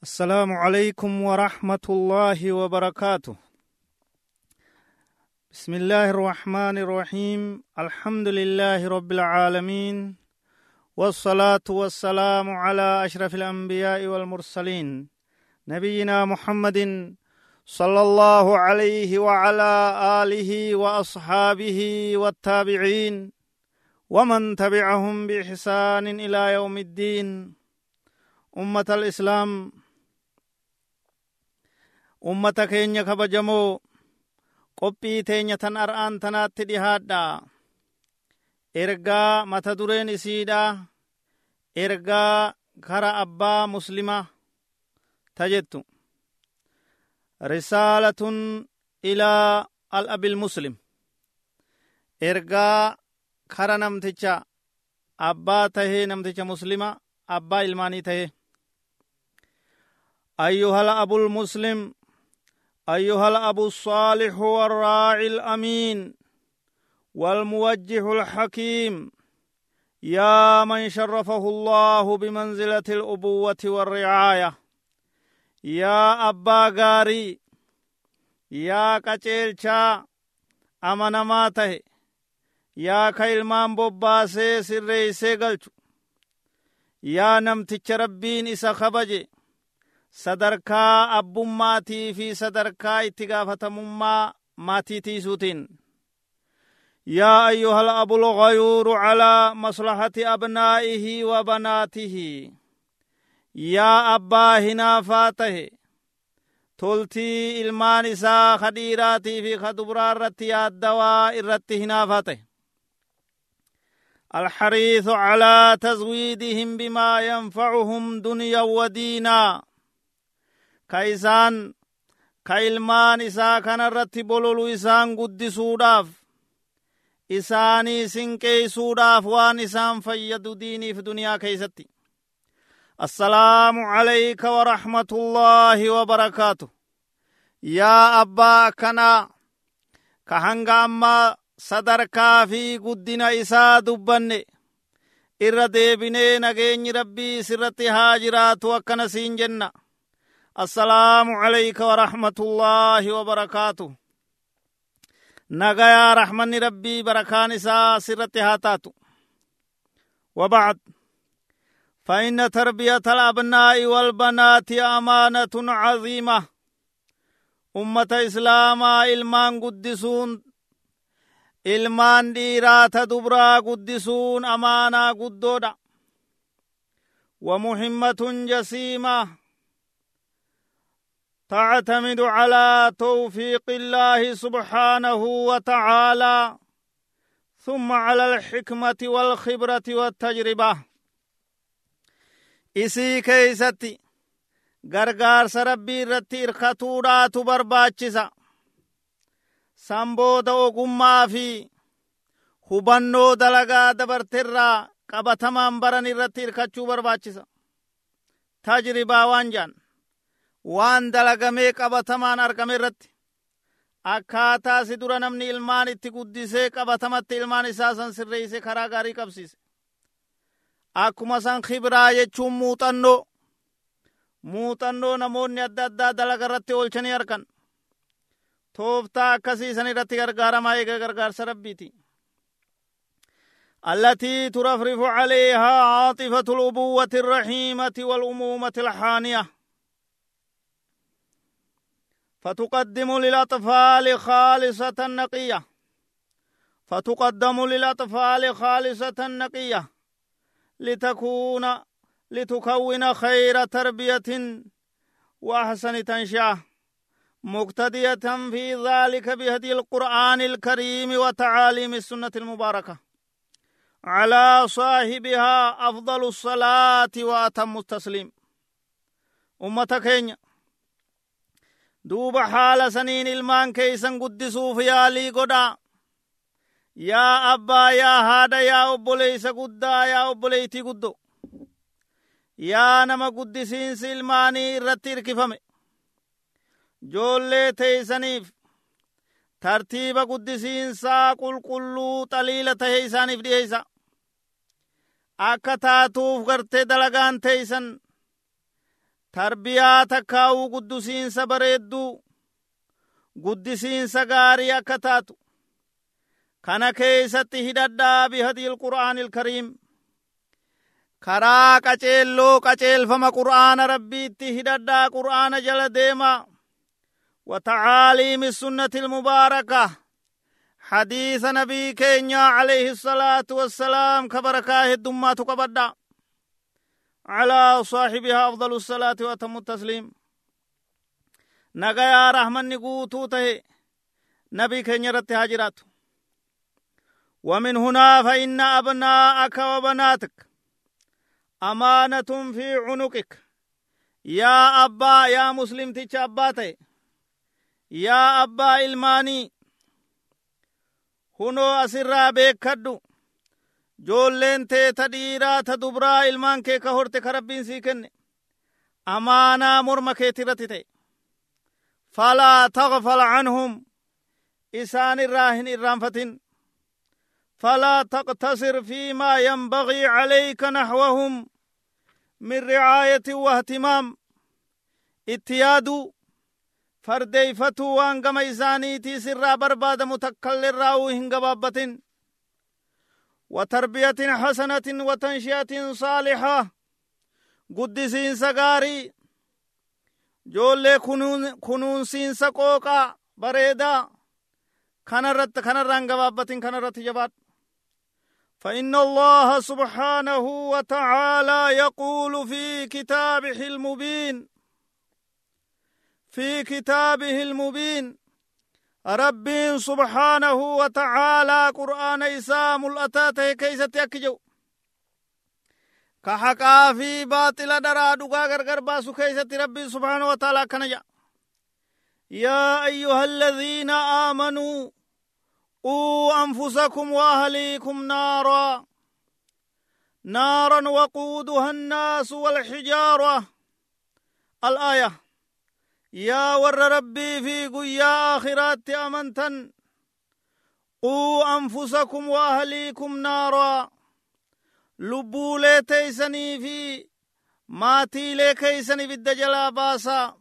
السلام عليكم ورحمة الله وبركاته. بسم الله الرحمن الرحيم. الحمد لله رب العالمين. والصلاة والسلام على أشرف الأنبياء والمرسلين. نبينا محمد صلى الله عليه وعلى آله وأصحابه والتابعين ومن تبعهم بإحسان إلى يوم الدين. أمة الإسلام ummata keenya kabajamoo qophii teenya tan ar'aan tanaatti dhihaadha. Ergaa mata dureen isiidha. Ergaa kara abbaa muslima tajettu risaalatun ilaa al abil muslim. Ergaa kara namticha abbaa tahee namticha muslima abbaa ilmaanii tahee. Ayyuhal abul muslim أيها الأب الصالح والراعي الأمين والموجه الحكيم يا من شرفه الله بمنزلة الأبوة والرعاية يا أبا غاري يا كچيلچا أمنا ماته يا كإلمان بوباسي سرئيسي قلچو يا نمتچ ربين إسا خبجي. Sadarkaa abbummaatii fi sadarkaa itti gaafatamummaa maatii tiisuutiin يا أيها الأب الغيور على مصلحة أبنائه وبناته يا أبا هنا فاته تلتي إلمان إسا خديراتي في خدبرار رتي الدواء الرتي هنا فاته الحريث على تزويدهم بما ينفعهم دنيا ودينا ka isaan ka ilmaan isaa kanarratti bololu isaan guddisuudhaaf isaanii sinqeeysuudhaaf waan isaan fayyadu diiniif duniyaa keeysatti assalaamu calayka waraxmatullaahi wabarakaatu yaa abbaa akkanaa ka hanga ammaa sadarkaa fi guddina isaa dubbanne irra deebinee nageenyi rabbii sirratti haa jiraatu akkana siin jenna السلام عليك ورحمة الله وبركاته. نغيا رحمن ربي بركان سا سرت هاتاتو. وبعد فإن تربية الأبناء والبنات أمانة عظيمة. أمة إسلام إلمان قدسون إلمان ديرات دبرا قدسون أمانة قدودا. ومهمة جسيمة. تعتمد على توفيق الله سبحانه وتعالى ثم على الحكمة والخبرة والتجربة. إسي كيستي غرغار سربي رتي إرخطورا تبر باتشسا سامبو دو غمّا في هبنو دلغا دبر ترى قبطمان برني رتي إرخطورا تجربة وانجان. Waan dalagamee qabatamaan argame irratti akkaataa si dura namni ilmaan itti guddisee qabatamatti ilmaan isaa san sirreeyse karaa gaarii qabsiise akkuma san kibraa jechuun muuxannoo muuxannoo namoonni adda addaa dalaga irratti oolchanii argan tooftaa akkasii san irratti gargaaramaa eega gargaarsa rabbiiti التي ترفرف عليها عاطفة الأبوة الرحيمة والأمومة الحانية فتقدم للأطفال خالصة نقية فتقدم للأطفال خالصة نقية لتكون لتكون خير تربية وأحسن تنشأة مقتدية في ذلك بهدي القرآن الكريم وتعاليم السنة المباركة. على صاحبها أفضل الصلاة وأتم التسليم. أمة كينيا duuba haala saniin ilmaan keeysan guddisuuf yaalii godhaa yaa abbaa yaa haadha yaa obboleeysa guddaa yaa obboleeytii guddo yaa nama guddisiinsi ilmaanii irratti irkifame joollee teeysaniif tartiiba guddisiinsaa qulqulluu xaliila tahe isaaniif dhiheeysa akka taatuuf gartee dalagaan teeysan tarbiyaa takkaa'uu guddisiinsa bareedduu guddisiinsa gaarii akka taatu kana keeysatti hidhadhaa bihadil qur'aanil kariim. Karaa qaceelloo qaceelfama qur'aana rabbiitti hidhadhaa qur'aana jala deemaa. Wa tacaaliimi sunnatil mubaaraka. Hadiisa nabii keenya alayhi salaatu wassalaam ka barakaa heddummaatu qabadhaa. على صاحبها أفضل الصلاة وأتم التسليم نغيا رحمن نقوتو ته نبي كينيا رت هاجرات ومن هنا فإن أبناءك وبناتك أمانة في عنقك يا أبا يا مسلم تيش أباتي yaa abbaa ilmaanii hunoo asirraa beekkadhu dubraa ilmaan kee ka horte ka rabbiin sii kenne amaanaa morma keetirratti ta'e falaa tagfal canhum isaan irraa hin irraanfatin فلا تقتصر فيما ينبغي عليك نحوهم من رعاية واهتمام اتيادو fardeeyfatuu waan gama isaaniitii sirraa barbaadamu takkaillerraa'uu hin gabaabbatin وتربية حسنة وتنشئة صالحة. قدسين سقاري. جولي كنون كنون سين سقوكا بريدا. كنرت كنران قبابة كنرت جبات. فإن الله سبحانه وتعالى يقول في كتابه المبين. في كتابه المبين. رب سبحانه وتعالى قرآن إسام الأتاته كيسة يكجو. كحقا في باطل درا دقا غرغر باسو كيسة ربي سبحانه وتعالى كنجا. يا أيها الذين آمنوا قوا أنفسكم وأهليكم نارا. نارا وقودها الناس والحجارة. الآية يا ور ربي في قيا آخرات أمنتا قو أنفسكم وأهليكم نارا. لبو تيسني في ما تيلي كيسني بد جلا باسا.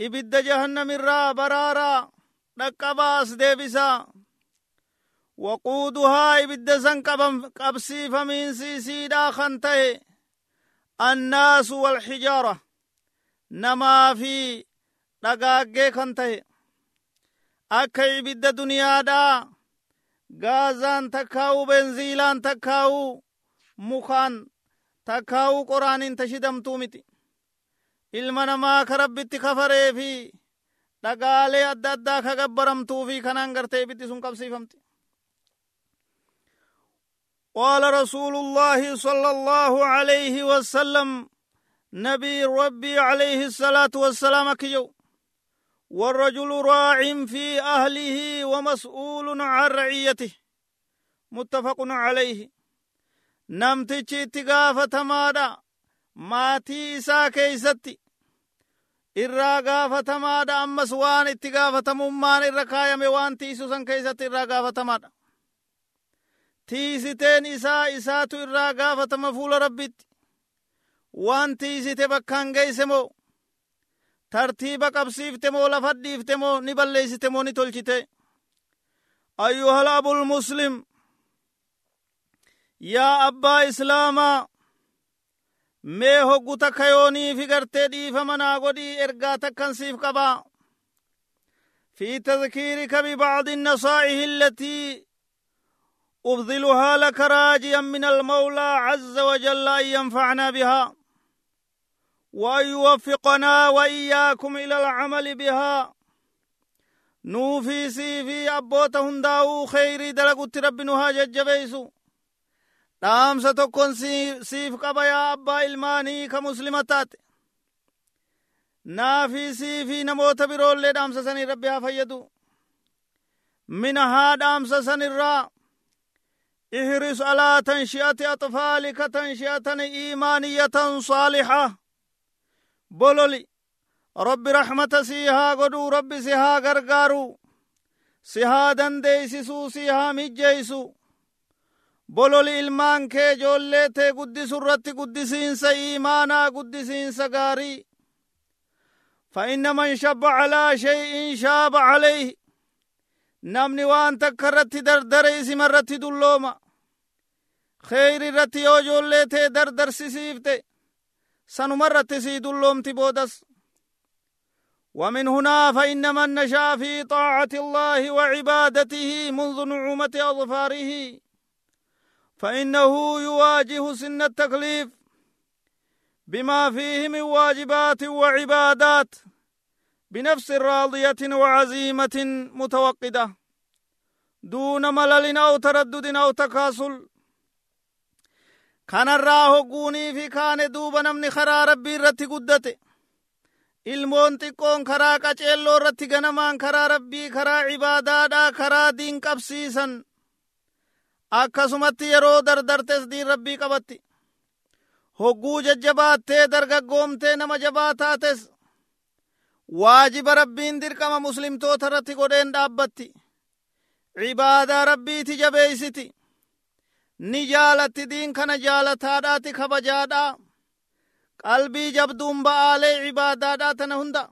إبد جهنم را برارا دك باس ديبسا. وقودها إبد زنك قبسي فمين سيسي داخن الناس والحجارة. Namaa fi dhagaaggee kan ta'e akka ibidda duniyaadhaa gaazaan takkaa'uu benziilaan takkaa'uu mukaan takkaa'uu qoraaniin tashidamtuu miti ilma namaa ka rabbitti kafaree fi dhagaalee adda addaa ka fi kanaan gartee ibiddi sun qabsiifamti قال رسول الله صلى الله عليه وسلم نبي ربي عليه الصلاة والسلام كيو والرجل راع في أهله ومسؤول عن رعيته متفق عليه نمتشي اتقافة مادا ماتي إسا كيستي irraa gaafatamaadha ammas waan itti gaafatamummaan irra kaayame waan tiisu san keessatti irraa gaafatamaadha tiisiteen isaa isaatu irraa gaafatama fuula rabbitti waan tiisite bakkaan geeyse moo tartiiba qabsiifte moo lafa dhiifte moo ni balleeysite moo ni tolchite ayyuhal abul muslim yaa abbaa islaamaa mee hoggu takka yooniifi gartee dhiifama naa godhii ergaa takkan siif qabaa في تذكيرك ببعض النصائح التي أبذلها لك راجيا من المولى عز وجل أن ينفعنا بها وأن يوفقنا وإياكم إلى العمل بها. نوفي سي في أبوتا هنداو خير دلقوت رب نها ججبيسو نام ستكون سيف قبايا أبا إلماني كمسلمتات. نافي سي في نموت برول لدام سسني ربها فيدو من هذا أمس سن الراء إهرس على تنشئة أطفالك تنشئة إيمانية صالحة. Bololi rabbi raxmata sii haa godhuu rabbi si haa gargaaru si haa dandeeysisuu si haa mijjeeysu bololi ilmaan kee ijoollee tee guddisu irratti guddisiinsa iimaanaa guddisiinsa gaarii فإن من شب على شيء شاب عليه namni waan takka irratti dardare isima irratti dullooma kheyri irratti yoo ijoollee tee dardarsisiifte irratti sii dulloomti boodas ومن هنا فإن من نشأ في طاعة الله وعبادته منذ نعومة أظفاره. فإنه يواجه سن التكليف بما فيه من واجبات وعبادات بنفس راضية وعزيمة متوقدة دون ملل أو تردد أو تكاسل. الراه قوني في كان دوب نمني خرا ربي رتي قدته ilmoon xiqqoon karaa qaceelloo irratti ganamaan karaa rabbii karaa cibaadaadhaa karaa diin qabsiisan akkasumatti yeroo dardartes diin rabbii qabatti hogguu jajjabaattee dargaggoomtee nama jabaa taates waajiba rabbiin dirqama muslimtoota irratti godheen dhaabbatti cibaadaa rabbiiti jabeeysiti ni jaalatti diin kana jaalataadhaati kabajaadhaa qalbii jabduun ba'aalee cibaadaadhaa tana hunda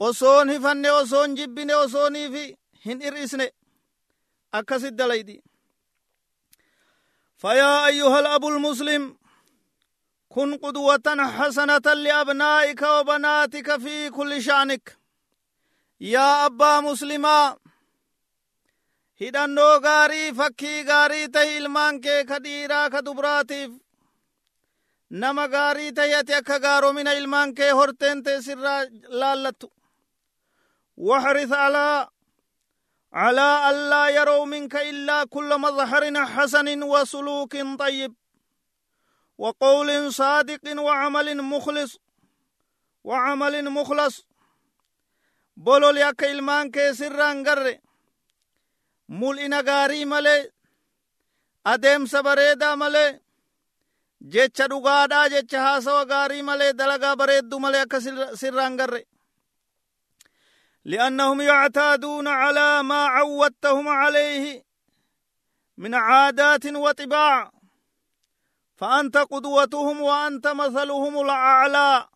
osoon hifanne osoon jibbine osooniifi hin hir'isne akkasit dalaydi فيا أيها الأب المسلم كن قدوة حسنة لأبنائك وبناتك في كل شأنك يا أبا مسلما hidhannoo gaarii fakkii gaarii tahi ilmaan kee ka dhiiraa ka dubraatiif nama gaarii tahi ati akka gaaromina ilmaan kee horteen tee sirraa laallattu واحرص على على ألا يروا منك إلا كل مظهر حسن وسلوك طيب وقول صادق وعمل مخلص وعمل مخلص بولو ليك إلمان كي سران قرر mul'ina gaarii malee adeemsa bareedaa malee jecha dhugaadhaa jecha haasawa gaarii malee dalagaa bareeddu malee akka sirraan garre لأنهم يعتادون على ما عودتهم عليه من عادات وطباع فأنت قدوتهم وأنت مثلهم الأعلى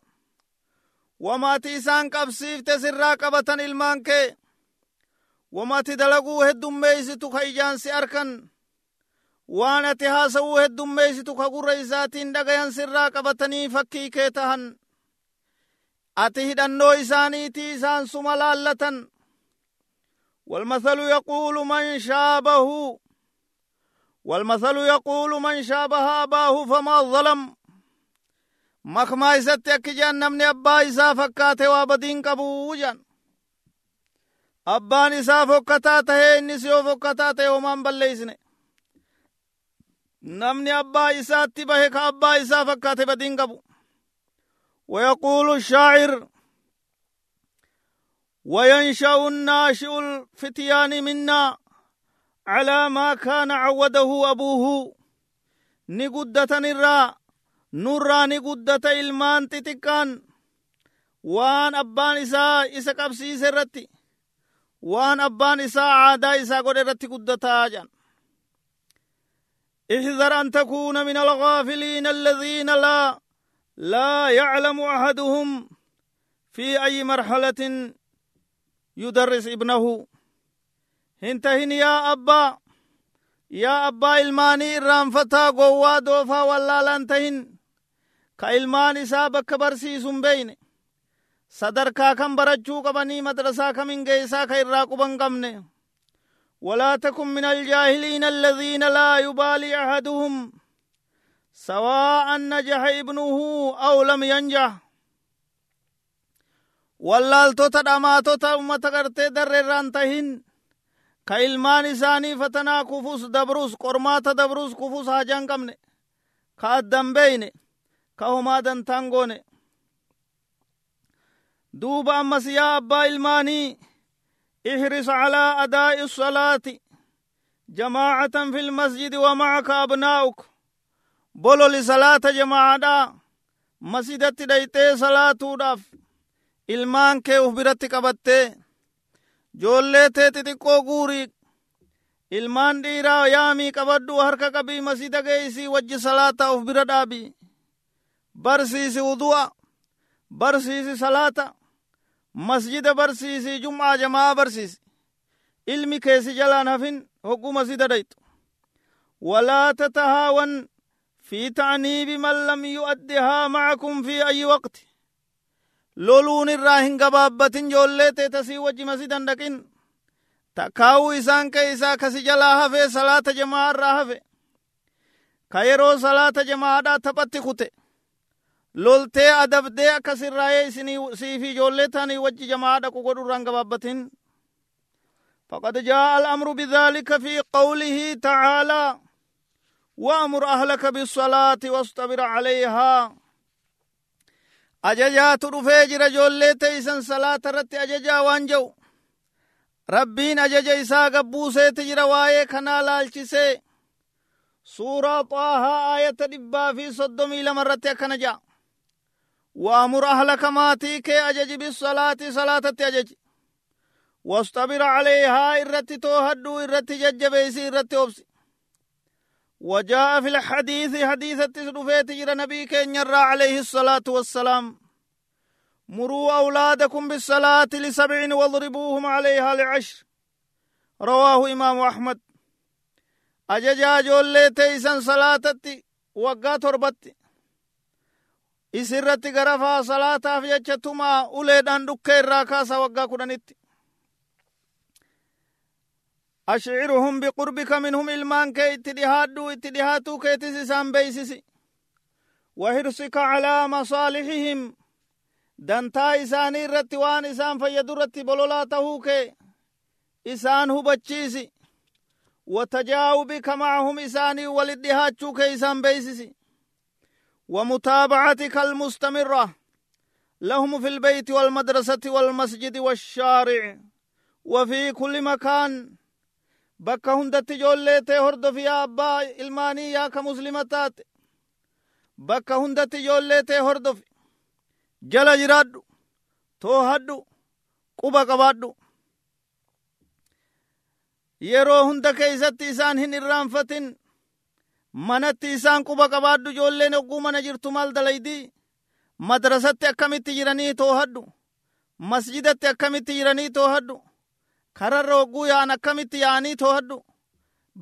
وما تيسان قبسيف تسرى قبة المانكي ومتي دلغو هدوم ميزي تو خيجان سي أركن. وأنا تهاسو هدوم ميزي تو خغور ايزاتين دغيان سرا قبتني فكي كيتهن. اتي هدنو ايزاني تي سان سملالتن. والمثل يقول من شابه. والمثل يقول من شابه آباه فما ظلم. مخما ايزت يكي جان نمني ابا فكاته وابدين قبو جان abbaan isaa fokkataa tahee innis yoo fokkataa tahe homaan balleeysine namni abbaa isaatti bahe ka abbaa isaa fakkaate badiin qabu ويقول الشاعر وينشأ الناشئ الفتيان منا على ما كان عوده أبوه نقدة نرى نرى نقدة إلمان تتكان وان أبان إسا إسا قبسي سرتي waan abbaan isaa aadaa isaa godhe irratti guddataa jedhan. احذر أن تكون من الغافلين الذين لا لا يعلم أحدهم في أي مرحلة يدرس ابنه هنتهن يا أبا يا أبا إلماني إرام فتا قوة دوفا ولا لانتهن كإلمان إسابك برسيس بينه sadarkaa kan barachuu qabanii madrasaa kamin geeysaa ka irraa quban qabne ولا تكن من الجاهلين الذين لا يبالي أحدهم سواء نجح ابنه أو لم ينجح wallaaltota dhamaatota ummata gartee darreerraan tahin ka ilmaan isaanii fatanaa kufus dabrus qormaata dabrus kufus haajan qabne ka addan beeyne ka homaa dantaan goone دوب أمس يا أبا الماني احرص على أداء الصلاة جماعة في المسجد ومعك أبناؤك بولو لصلاة جماعة مسجدت ديتي صلاة داف ilmaan kee uf biratti qabattee joollee tee xixiqqoo guurii ilmaan dhiiraa yaamii qabadhu harka qabii masjida geeysii wajji salaata of bira dhaabi barsiisi wudu'a barsiisi salaata masjida barsiisi jum'aa jamaa barsiisi. Ilmi keessi jalaan hafin hogguu masjida dhayxu walaa tatahaawan في تعنيب من لم يؤدها معكم في أي وقت لولون الراهن قبابة جولت تسي وجه مسجدا لكن تكاو إسان كيسا كسي جلاها في صلاة جماعة راها في كيرو صلاة جماعة تبت خطه loltee adabdee akkas irraayee siifi ijoollee taanii wajji jamaadha qogodhurraan gabaabatin فقد جاء الأمر بذلك في قوله تعالى وأمر أهلك بالصلاة واصطبر عليها أججات رفيجر جولي تيسن صلاة رت أججا وانجو ربين أجج إسا قبوسي تجر وايه كنا لالچسي سورة طه آية دبا في صدمي لمرت كنجا وأمر أهلك ماتيك أجج بالصلاة صلاة أجج واصطبر عليها إرت توهدو إرت ججبيسي إرت أبسي وجاء في الحديث حديث التسرفيت جرى نبي كين يرى عليه الصلاة والسلام. مروا أولادكم بالصلاة لسبع واضربوهم عليها لعشر. رواه إمام أحمد. أججا جولي تيسن صلاة وقا تربت. Isirratti garafaa salaataaf jechatuma uleedhaan dhukkee irraa kaasa waggaa kudhanitti ashciruhum biqurbika minhum ilmaan kee itti dhihaadhu itti dhihaatuu keetis isaan beeysisi wahirsika calaa masaalixihim dantaa isaanii irratti waan isaan fayyadu irratti bololaa tahuu kee isaan hubachiisi watajaawubika macahum isaanii walit dhihaachuu kee isaan beeysisi ومتابعتك المستمرة. لهم في البيت والمدرسة والمسجد والشارع. وفي كل مكان. بك جول جوليت هردو في أبا إلماني يا كمسلمتات. بك هندت جوليت هرد في جل جراد توهد قبا قباد يرو هندك إزت إسان هن الرامفتن manatti isaan quba qabaadhu ijoolleen hogguu mana jirtu maal dalaydii madrasatti akkamitti jiranii toohadhu masjidatti akkamitti jiranii toohadhu kararra hogguu yaa'an akkamitti yaa'anii toohadhu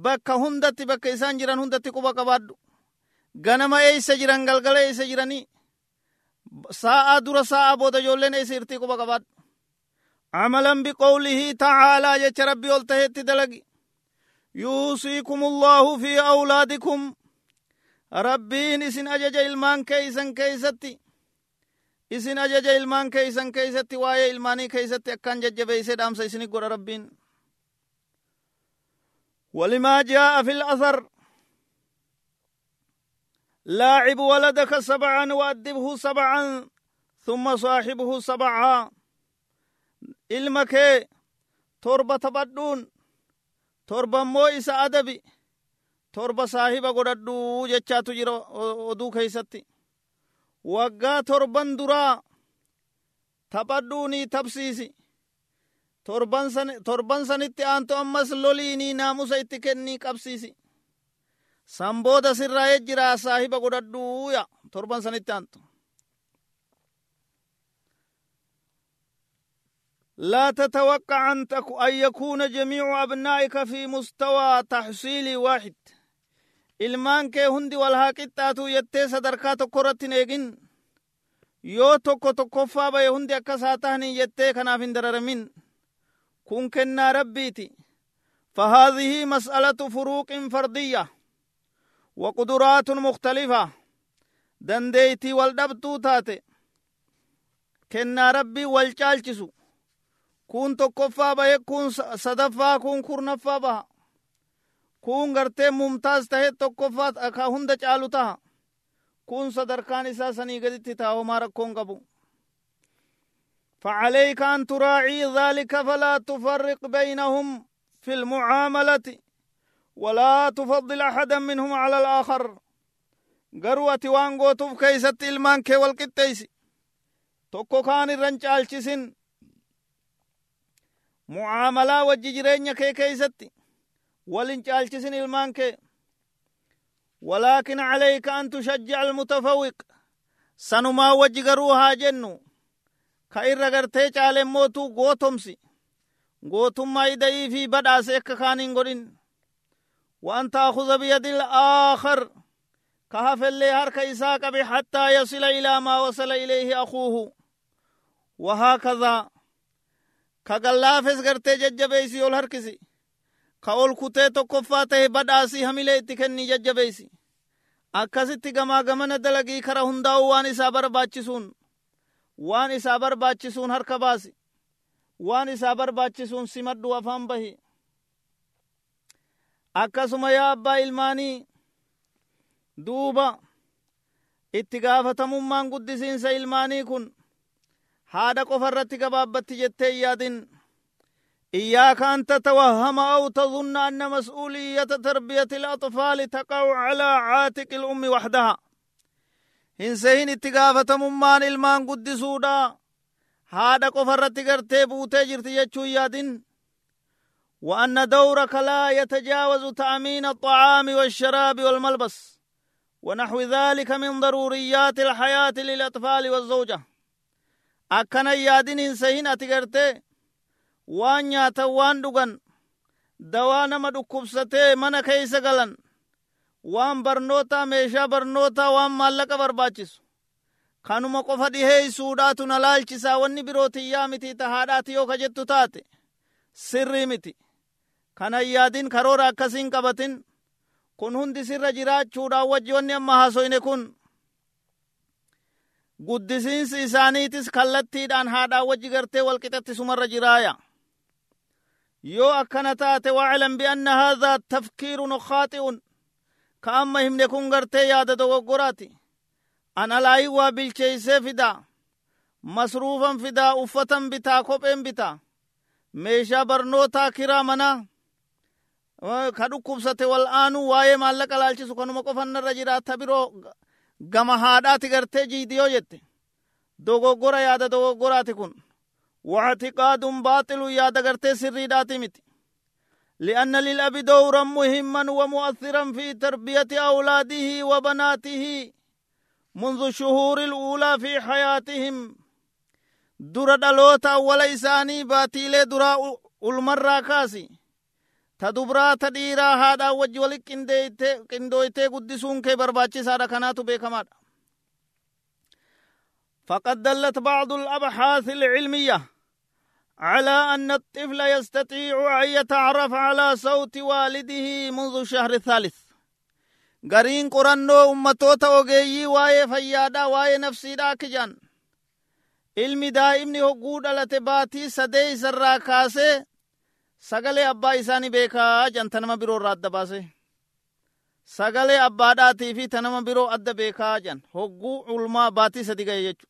bakka hundatti bakka isaan jiran hundatti quba qabaadhu ganama eeysa jiran galgala eeysa jiranii saa'aa dura saa'aa booda ijoolleen eeysa irtii quba qabaadhu عملا بقوله تعالى جت ربي قلت دلقي يوصيكم الله في أولادكم. ربين إسن أجج إلمان كيسن كيستي. إسن أجج إلمان كيسن كيستي. واي إلماني كيستي. أكان جج بيسد أمس إسني قرى ربين. ولما جاء في الأثر. لاعب ولدك سبعا وأدبه سبعا ثم صاحبه سبعا. ilma kee torba taphadhuun torba immoo isa adabi torba saahiba godhadhu jechaatu jira oduu keeysatti waggaa torban duraa taphadhuunii tabsiisi torban sanitti aanto ammas loliinii naamusa itti kennii qabsiisi san booda sirraa ejjiraa saahiba godhadhuuya torban sanitti aanto لا تتوقع أن يكون جميع أبنائك في مستوى تحصيل واحد. إلمان كي هندي والهاك التاتو يتسى دركا تقرت نيجن يو تقو تقفا بي هندي أكساتهني يتيك نافن دررمين كن كنا ربيتي. فهذه مسألة فروق فردية. وقدرات مختلفة. دنديتي والدبتو تاتي. كنا ربي والچالچسو kun tokkoffaa bahe kun sadaffaa kun kurnaffaa baha kun gartee mumtaaz tahe tokkoffaa ka hunda caalu taha kun sadarkaan isaa sanii gaditti taha homaa rakkoon qabu فعليك أن تراعي ذلك فلا تفرق بينهم في المعاملة ولا تفضل أحدا منهم على الآخر قروة وانغو تف كيست إلمان كي والقتيس توكو كان الرنجال mucaamalaa wajji jireenya kee keeysatti ولن caalchisin ilmaan kee ولكن عليك أن تشجع المتفوق sanumaa wajji garuu haa jennu ka irra gartee caalen mootuu gootomsi gootummaa ida'ii fi badhaase akka kaan hin godhin وأن تأخذ بيد الآخر كهف اللي هرك إساق حتى يصل إلى ما وصل إليه أخوه وهكذا kagallaafes gartee jajjabeeysi ol harkisi ka ol kutee tokkoffaa ta'e badhaasii hamilee itti kennii jajjabeeysi akkasitti gamaa gamana dalagii kara hundaa'u waan isaa barbaachisuun waan isaa barbaachisuun harka baasi waan isaa barbaachisuun simadhu afaan bahi akkasuma yaa abbaa ilmaanii duuba itti gaafatamummaan guddisiinsa ilmaanii kun haadha qofa irratti gabaabbatti jettee yaadin. إياك أن تتوهم أو تظن أن مسؤولية تربية الأطفال تقع على عاتق الأم وحدها إن سهين اتقافة ممان المان قدسودا هذا قفر تقرتي بوتي جرتي يجو يادين وأن دورك لا يتجاوز تأمين الطعام والشراب والملبس ونحو ذلك من ضروريات الحياة للأطفال والزوجة أكنا يادين إن سهين أتقرتي waan nyaatan waan dhugan dawaa nama dhukkubsatee mana keeysa galan waan barnoota meeshaa barnoota waan maallaqa barbaachisu kanuma qofa dhiheeysuudhaatu na laalchisaa wanni birootiyyaa miti ta haadhaati yoo ka jettu taate sirrii miti kanan yaadin karoora akkasiin qabatin kun hundi sirra jiraachuudhaan wajji wanni amma haasoyne kun guddisiinsi isaaniitis kallattiidhaan haadhaan wajji gartee walqixatti sumarra jiraaya yoo akkana taate waclam bianna haadha tafkiirun khaaxi'un ka amma himne kun gartee yaada dogoggoraati an alaayi waa bilcheeysee fidaa masruufan fidaa uffatan bitaa kopheen bitaa meeshaa barnootaa kiraa manaa ka dhukkubsate wal aanuu waa'ee maallaqa laalchisu kanuma qofannarra jiraata biroo gama haadhaati gartee jiidiyoo jette dogoggora yaada dogoggoraati kun واعتقاد باطل يا دغرتي سري داتمت لأن للأب دورا مهما ومؤثرا في تربية أولاده وبناته منذ الشهور الأولى في حياتهم در دلوتا وليساني باتيلي درا المرة كاسي تدبرا تديرا هذا وجولك قندويته قدسون كي برباچي سارا كناتو بيكمات فقد دلت بعض الأبحاث العلمية على أن الطفل يستطيع أن يتعرف على صوت والده منذ الشهر الثالث قرين قرنو أمتوتا وغيي واي فيادا واي نفسي داكجان ilmi daa'imni hogguu dhalate baatii sadee isarraa kaasee sagalee abbaa isaanii beekaa jan tanama biroo irraa adda baase sagalee abbaadhaatii fi tanama biroo adda beekaa jan hogguu ulmaa baatii sadi gahe jechu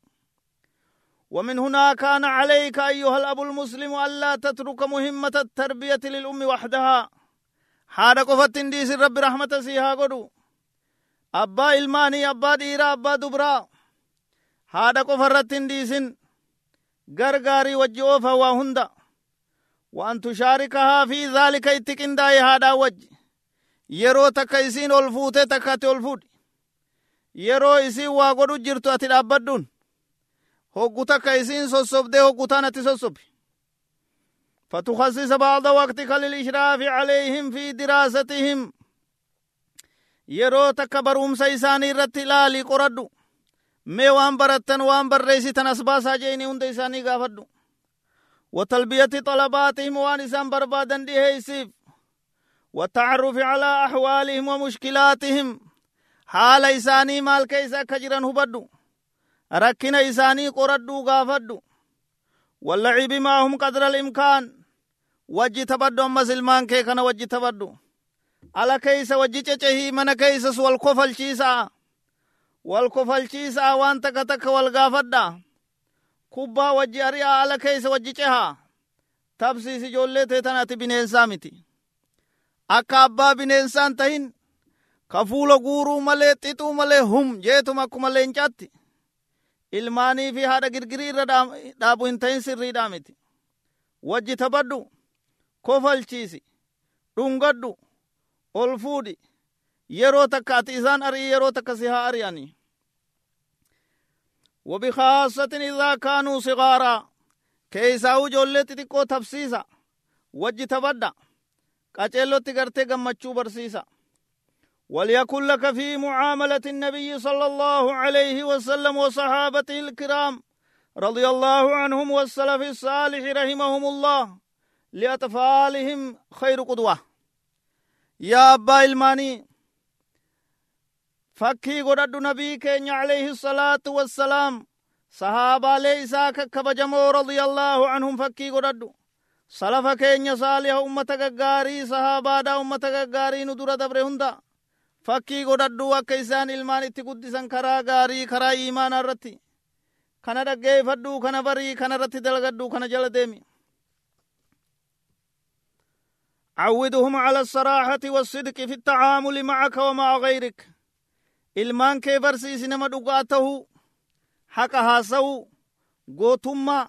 ومن هنا كان عليك أيها الأب المسلم ألا تترك مهمة التربية للأم وحدها حارق فتن ديس الرب رحمة سيها قدو أبا إلماني أبا ديرا أبا دبرا حارق فرتن ديسن غرغاري وجهو فوا وأن تشاركها في ذلك اتكن داي هذا ol fuutee takka ati ol fuudhi yeroo isiin waa godhu jirtu ati dhaabbadhuun hoggu takka isiin sossobdee hoggutaan ati sossobi فتخصص بعض وقتك للإشراف عليهم في دراستهم irratti ilaalii qoradhu mee waan barattan waan barreessitan as baasaa jeeni hunda isaanii gaafadhu وتلبية طلباتهم وان إسان بربادا ديهيسيف والتعرف على أحوالهم ومشكلاتهم. haala isaanii maal keessa ka jiran hubadhu. rakkina isaanii qoradhu gaafadhu. واللعب معهم قدر الإمكان. wajji taphadhu ammas ilmaan kee kana wajji taphadhu. ala keessa wajji cehi mana keessa wal kofalchiisaa wal kofalchiisaa waan takka takka kubbaa wajji arii ala keessa wajji cehaa. Tabsiis ijoollee teetan ati bineensaa miti. Akka abbaa bineensaan tahin ka fuula guuruu malee xixuu malee hum jeetuma akkuma leencaatti. Ilmaanii fi haadha girgirii irra dhaabu hin tahin sirriidhaa miti wajji tabadhu kofalchiisi dhungadhu ol fuudhi yeroo takka ati isaan ari'ii yeroo takka si haa ari'anii. وبخاصة إذا كانوا صغارا كيساو جولت تكو تفسيسا وجه تبدأ قچلو تغرتي غمچو برسيسا. وليكن لك في معاملة النبي صلى الله عليه وسلم وصحابته الكرام رضي الله عنهم والسلف الصالح رحمهم الله لأطفالهم خير قدوة. يا أبا إلماني fakkii godhadhu nabii keenya alayhi salaatu wassalaam sahaabaalee isaa kakkabajamoo radiyallaahu anhum fakkii godhadhu salafa keenya saaliha ummata gaggaarii sahaabaadha ummata gaggaarii nu dura dabre hunda fakkii godhadhu akka isaan ilmaan itti guddisan karaa gaarii karaa iimaanaa irratti kana dhaggeeffadhu kana barii kana irratti dalagadhu kana jala deemi عودهم على الصراحة والصدق في التعامل معك ومع غيرك ilmaan kee barsiisi nama dhugaa tahuu haqa haasa'uu gootummaa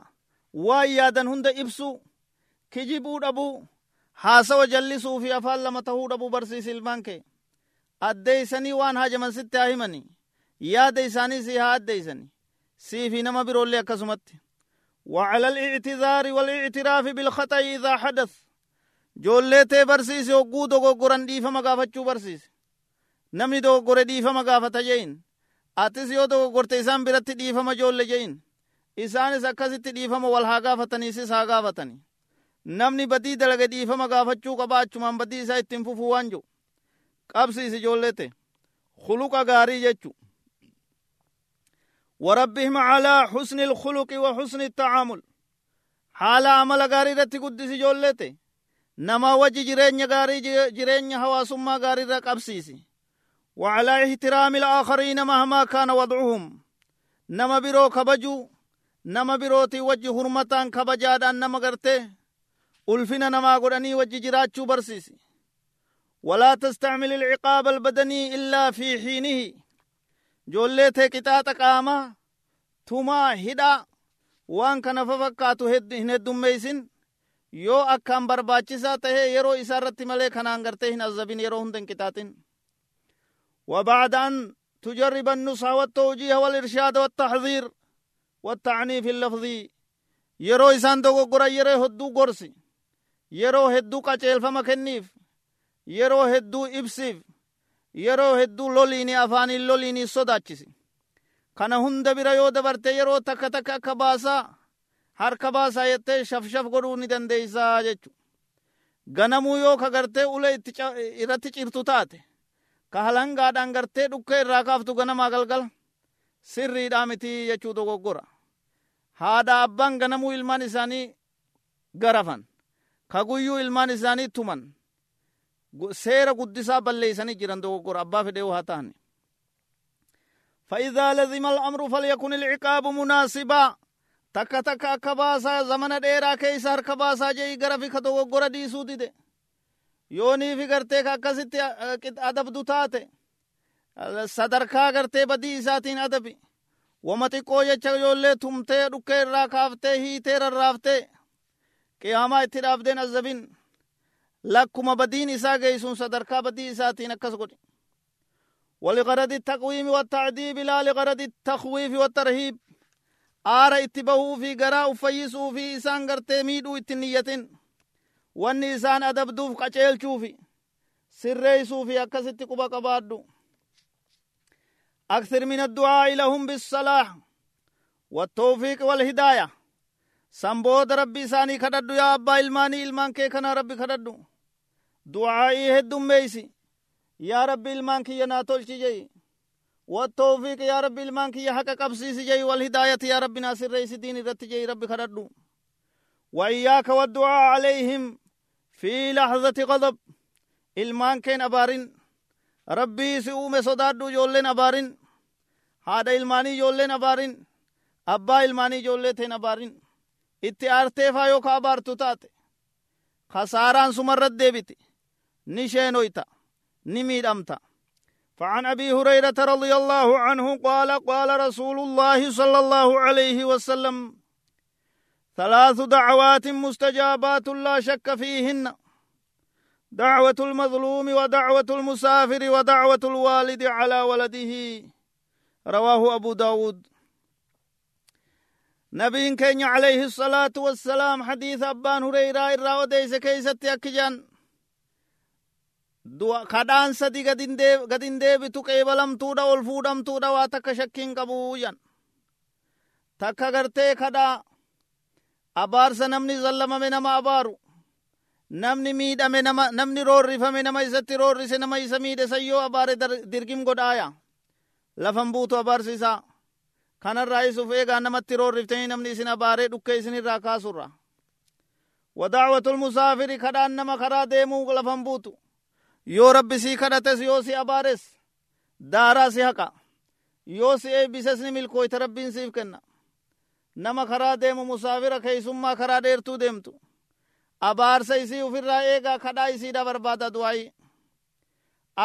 waan yaadan hunda ibsu kijibuu dhabuu haasawa jallisuu fi afaan lama tahuu dhabuu barsiisi ilmaan kee addeeysanii waan hajaman sitti haa himani yaada isaanii si haa addeeysani sii fi nama biroollee akkasumatti وعلى الاعتذار والاعتراف بالخطأ إذا حدث جولتي برسيسي وقودو غوران ديفا مغافتشو برسيسي namni dogoggore dhiifama gaafata jein atis yoo dogoggorte isaan biratti dhiifama joolle jein isaanis akkasitti dhiifama wal haa gaafataniisis haa gaafatani namni badii dalage dhiifama gaafachuu qaba achumaan badii isaa ittiin fufuu waan jiru qabsiis ijoollete khuluqa gaarii jechu وربهم على حسن الخلق وحسن التعامل حال عمل غاري رتي قدس جولته نما وجه جرين غاري جرين حواسما غاري رقبسيسي وعلى احترام الآخرين مهما كان وضعهم. نما برو كبجو نما بروتي وجه حرمتان كبجادان نما غرته ألفنا نما قراني وجه جراتشو برسيسي ولا تستعمل العقاب البدني إلا في حينه جولته كتاتا قاما تما هدا waan kana fafakkaatu hin heddummeeysin yoo akkaan barbaachisaa tahe yeroo isaa irratti malee kanaan gartee hin azabin yeroo وبعد أن تجرب النصا والتوجيه والإرشاد والتحذير والتعنيف اللفظي يرو إسان دوغو قرأ يرو هدو قرسي يرو هدو قچيل فمكنيف يرو هدو إبسيف يرو هدو لوليني أفاني لوليني صدا چسي كان هم دبرا يو دبرت يرو تكا تكا كباسا هر كباسا يتت شف شف قرو ندن دي ساجة غنمو يو خغرت أولا إرتي چرتو تاتي. ka halangaadhaan gartee dhukkee irraa kaaftu ganamaa galgala sirriidhaa miti jechuu dogoggora haadha abbaan ganamuu ilmaan isaanii garafan ka guyyuu ilmaan isaanii tuman seera guddisaa balleeysanii jiran dogoggora abbaa fedhee haa ta'ani فإذا لزم الأمر فليكن العقاب مناسبا takka takka akka baasaa zamana dheeraa keeysa harka baasaa jei gara fi ka dogoggora dhiisuu dide Yooniifi gartee ka akkasitti adabdu taate sadarkaa gartee badii isaatiin adabi wama xiqqoo jecha ijoollee tumtee dhukkee irraa kaaftee hiitee rarraaftee qiyaamaa itti dhaabdeen azabin lakkuma badiin isaa geeysun sadarkaa badii isaatiin akkas godhi ولغرض التقويم والتعذيب لا لغرض التخويف والترهيب bahuu fi garaa uffayyisuu fi isaan gartee miidhuu itti niyyatin wanni isaan adabduuf qaceelchuu fi sirreeysuu fi akkasitti quba qabaadhu. أكثر من الدعاء لهم بالصلاح والتوفيق والهداية sanaan booda rabbi isaanii kadhadhu yaa abbaa ilmaanii ilmaan kee kana rabbi kadhadhu du'aa'ii heddoommeessi yaa rabbi ilmaan kiyya naa tolchi jedhi والتوفيق yaa rabbi ilmaan kiyya haqa qabsiisi jedhi والهداية yaa rabbi naa sirreessi diin irratti jedhi rabbi kadhadhu وإياك والدعاء عليهم في لحظة غضب إلمان كين أبارين ربي سؤوم صدادو جولين أبارين هذا إلماني جولين أبارين أبا إلماني جولين أبارين itti aarteefaa yoo ka abaartu taate kasaaraan sumarrat deebiti ni sheenoyta ni miidhamta فعن أبي هريرة رضي الله عنه قال قال رسول الله صلى الله عليه وسلم ثلاث دعوات مستجابات لا شك فيهن. دعوة المظلوم ودعوة المسافر ودعوة الوالد على ولده. رواه أبو داود. نبي كين عليه الصلاة والسلام حديث أبان هريرة إرى وديس كيست يكجان kadhaan sadi gadin deebitu qeebalamtuudha ol fuudhamtuudha waa takka shakkiin qabuu jan takka gartee kadhaa abaarsa namni zallamame nama abaaru namni miidhame nama namni roorrifame nama isatti roorrise nama isa miidhe sayyoo abaare dirgim godhaaya lafan buutu abaarsi isaa kanarraa isuuf eegaa namatti roorriftanii namni isin abaaree dhukke isinirraa kaasurra wadacwatul musaafiri kadhaan nama karaa deemuu lafan buutu yoo rabbi sii kadhates yoo si abaares daaraa si haqa yoo si eebbises ni milkooyta rabbiin siif kenna nama karaa deemu musaafira keeysummaa karaa dheertuu deemtu abaarsa isii ufirraa eegaa kadhaa isiidha barbaada du'aayi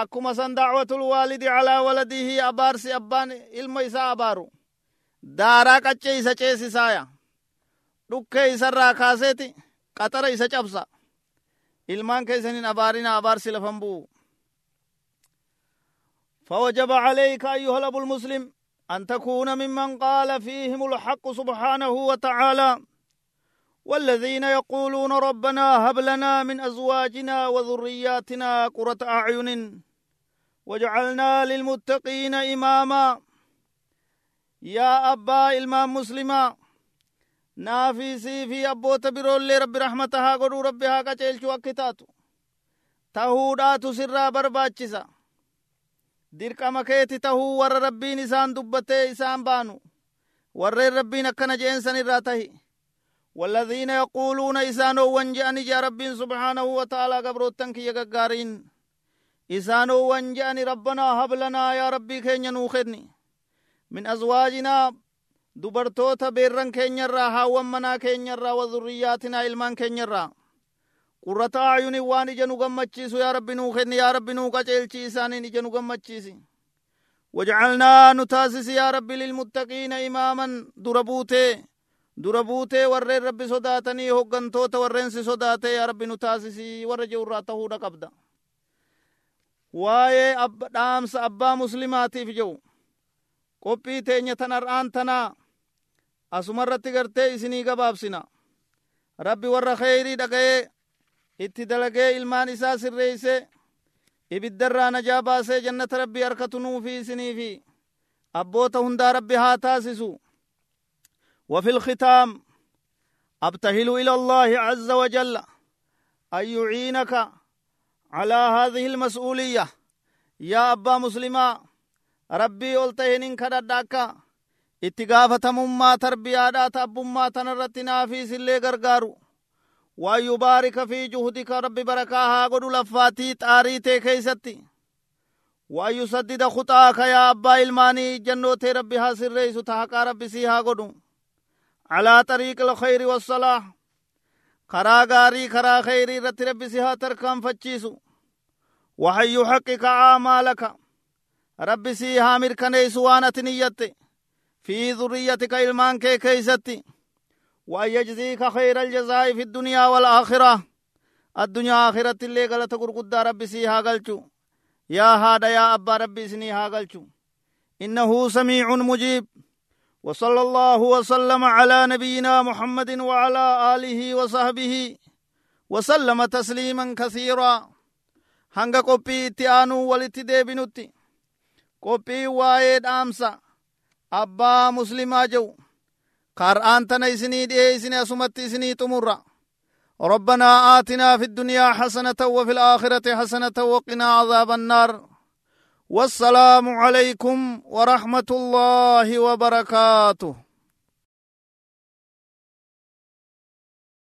akkuma san dacwatul waalidi calaa waladihi abaarsi abbaan ilma isaa abaaru daaraa qaccee isa ceesisaaya dhukkee isarraa kaaseeti qaxara isa cabsa ilmaan keeysanin abaarina abaarsi lafan bu'u فوجب عليك أيها الأب المسلم أن تكون ممن قال فيهم الحق سبحانه وتعالى. والذين يقولون ربنا هب لنا من أزواجنا وذرياتنا قرة أعين وجعلنا للمتقين إماما. يا أبا إلمان مسلما abboota biroollee rabbi rahmata haa godhuu rabbi haa qaceelchuu akki taatu tahuudhaatu sirraa barbaachisa dirqama keeti tahuu warra rabbiin isaan dubbatee isaan baanu warreen rabbiin akkana jeensan irraa tahi والذين يقولون إسانو وانجأني جا ربين سبحانه وتعالى قبروتن كي يقارين إسانو وانجأني ربنا هب لنا يا ربي كين ينوخدني من أزواجنا dubartoota beerran keenyarraa haawwan manaa keenyarraa wa zurriyyaatinaa ilmaan keenyarraa qurrata aayuni waan ija nu gammachiisu yaa rabbi nuu kenni yaa rabbi nuu qaceelchi isaaniin ija nu gammachiisi. Wajcalnaa nu taasisi yaa rabbi lilmuttaqiina imaaman dura buutee dura buutee warreen rabbi sodaatanii hoggantoota warreen si sodaatee yaa rabbi nu taasisi warra je'urraa tahuudha qabda. Waa'ee dhaamsa abbaa muslimaatiif je'u qophii teenya tan har'aan tanaa asumarratti gartee isinii gabaabsina. Rabbi warra kheyrii dhaga'ee itti dalagee ilmaan isaa sirreeyse ibiddarraa najaa baasee jannata rabbii harkatu nuufi isinii fi abboota hundaa rabbi haa taasisu وفي الختام أبتهل إلى الله عز وجل أن يعينك على هذه المسؤولية يا أبا مسلما ربي قلتهن كرداك itti gaafatamummaa tarbiyaadhaa tabbummaa tanarratti naafiis illee gargaaru xaarii tee keeysatti waan yusaddida khuxaaka yaa abbaa ilmaanii ijjannoo tee rabbi haa sirreeysu ta haqaa rabbi sii haa godhu calaa xariiqi alkhayri wassalaah karaa gaarii karaa khayrii irratti rabbi si haa tarkaanfachiisu waxan yuxaqiqa aamaalaka rabbi sii haa mirkaneeysu waan ati niyyatte في ذريتك إلمان كي كيستي وأن يجزيك خير الجزاء في الدنيا والآخرة. الدنيا آخرة اللي قلت قرقود ربي سيها قلتو. يا هذا يا أبا ربي سنيها قلتو. إنه سميع مجيب. وصلى الله وسلم على نبينا محمد وعلى آله وصحبه وسلم تسليما كثيرا. qophii itti aanuu walitti deebinutti qophii waa'ee dhaamsa abbaa muslimaa jehu kar'aan tana isinii dhi'ee isini asumatti isinii xumurra. ربنا آتنا في الدنيا حسنة وفي الآخرة حسنة وقنا عذاب النار والسلام عليكم ورحمة الله وبركاته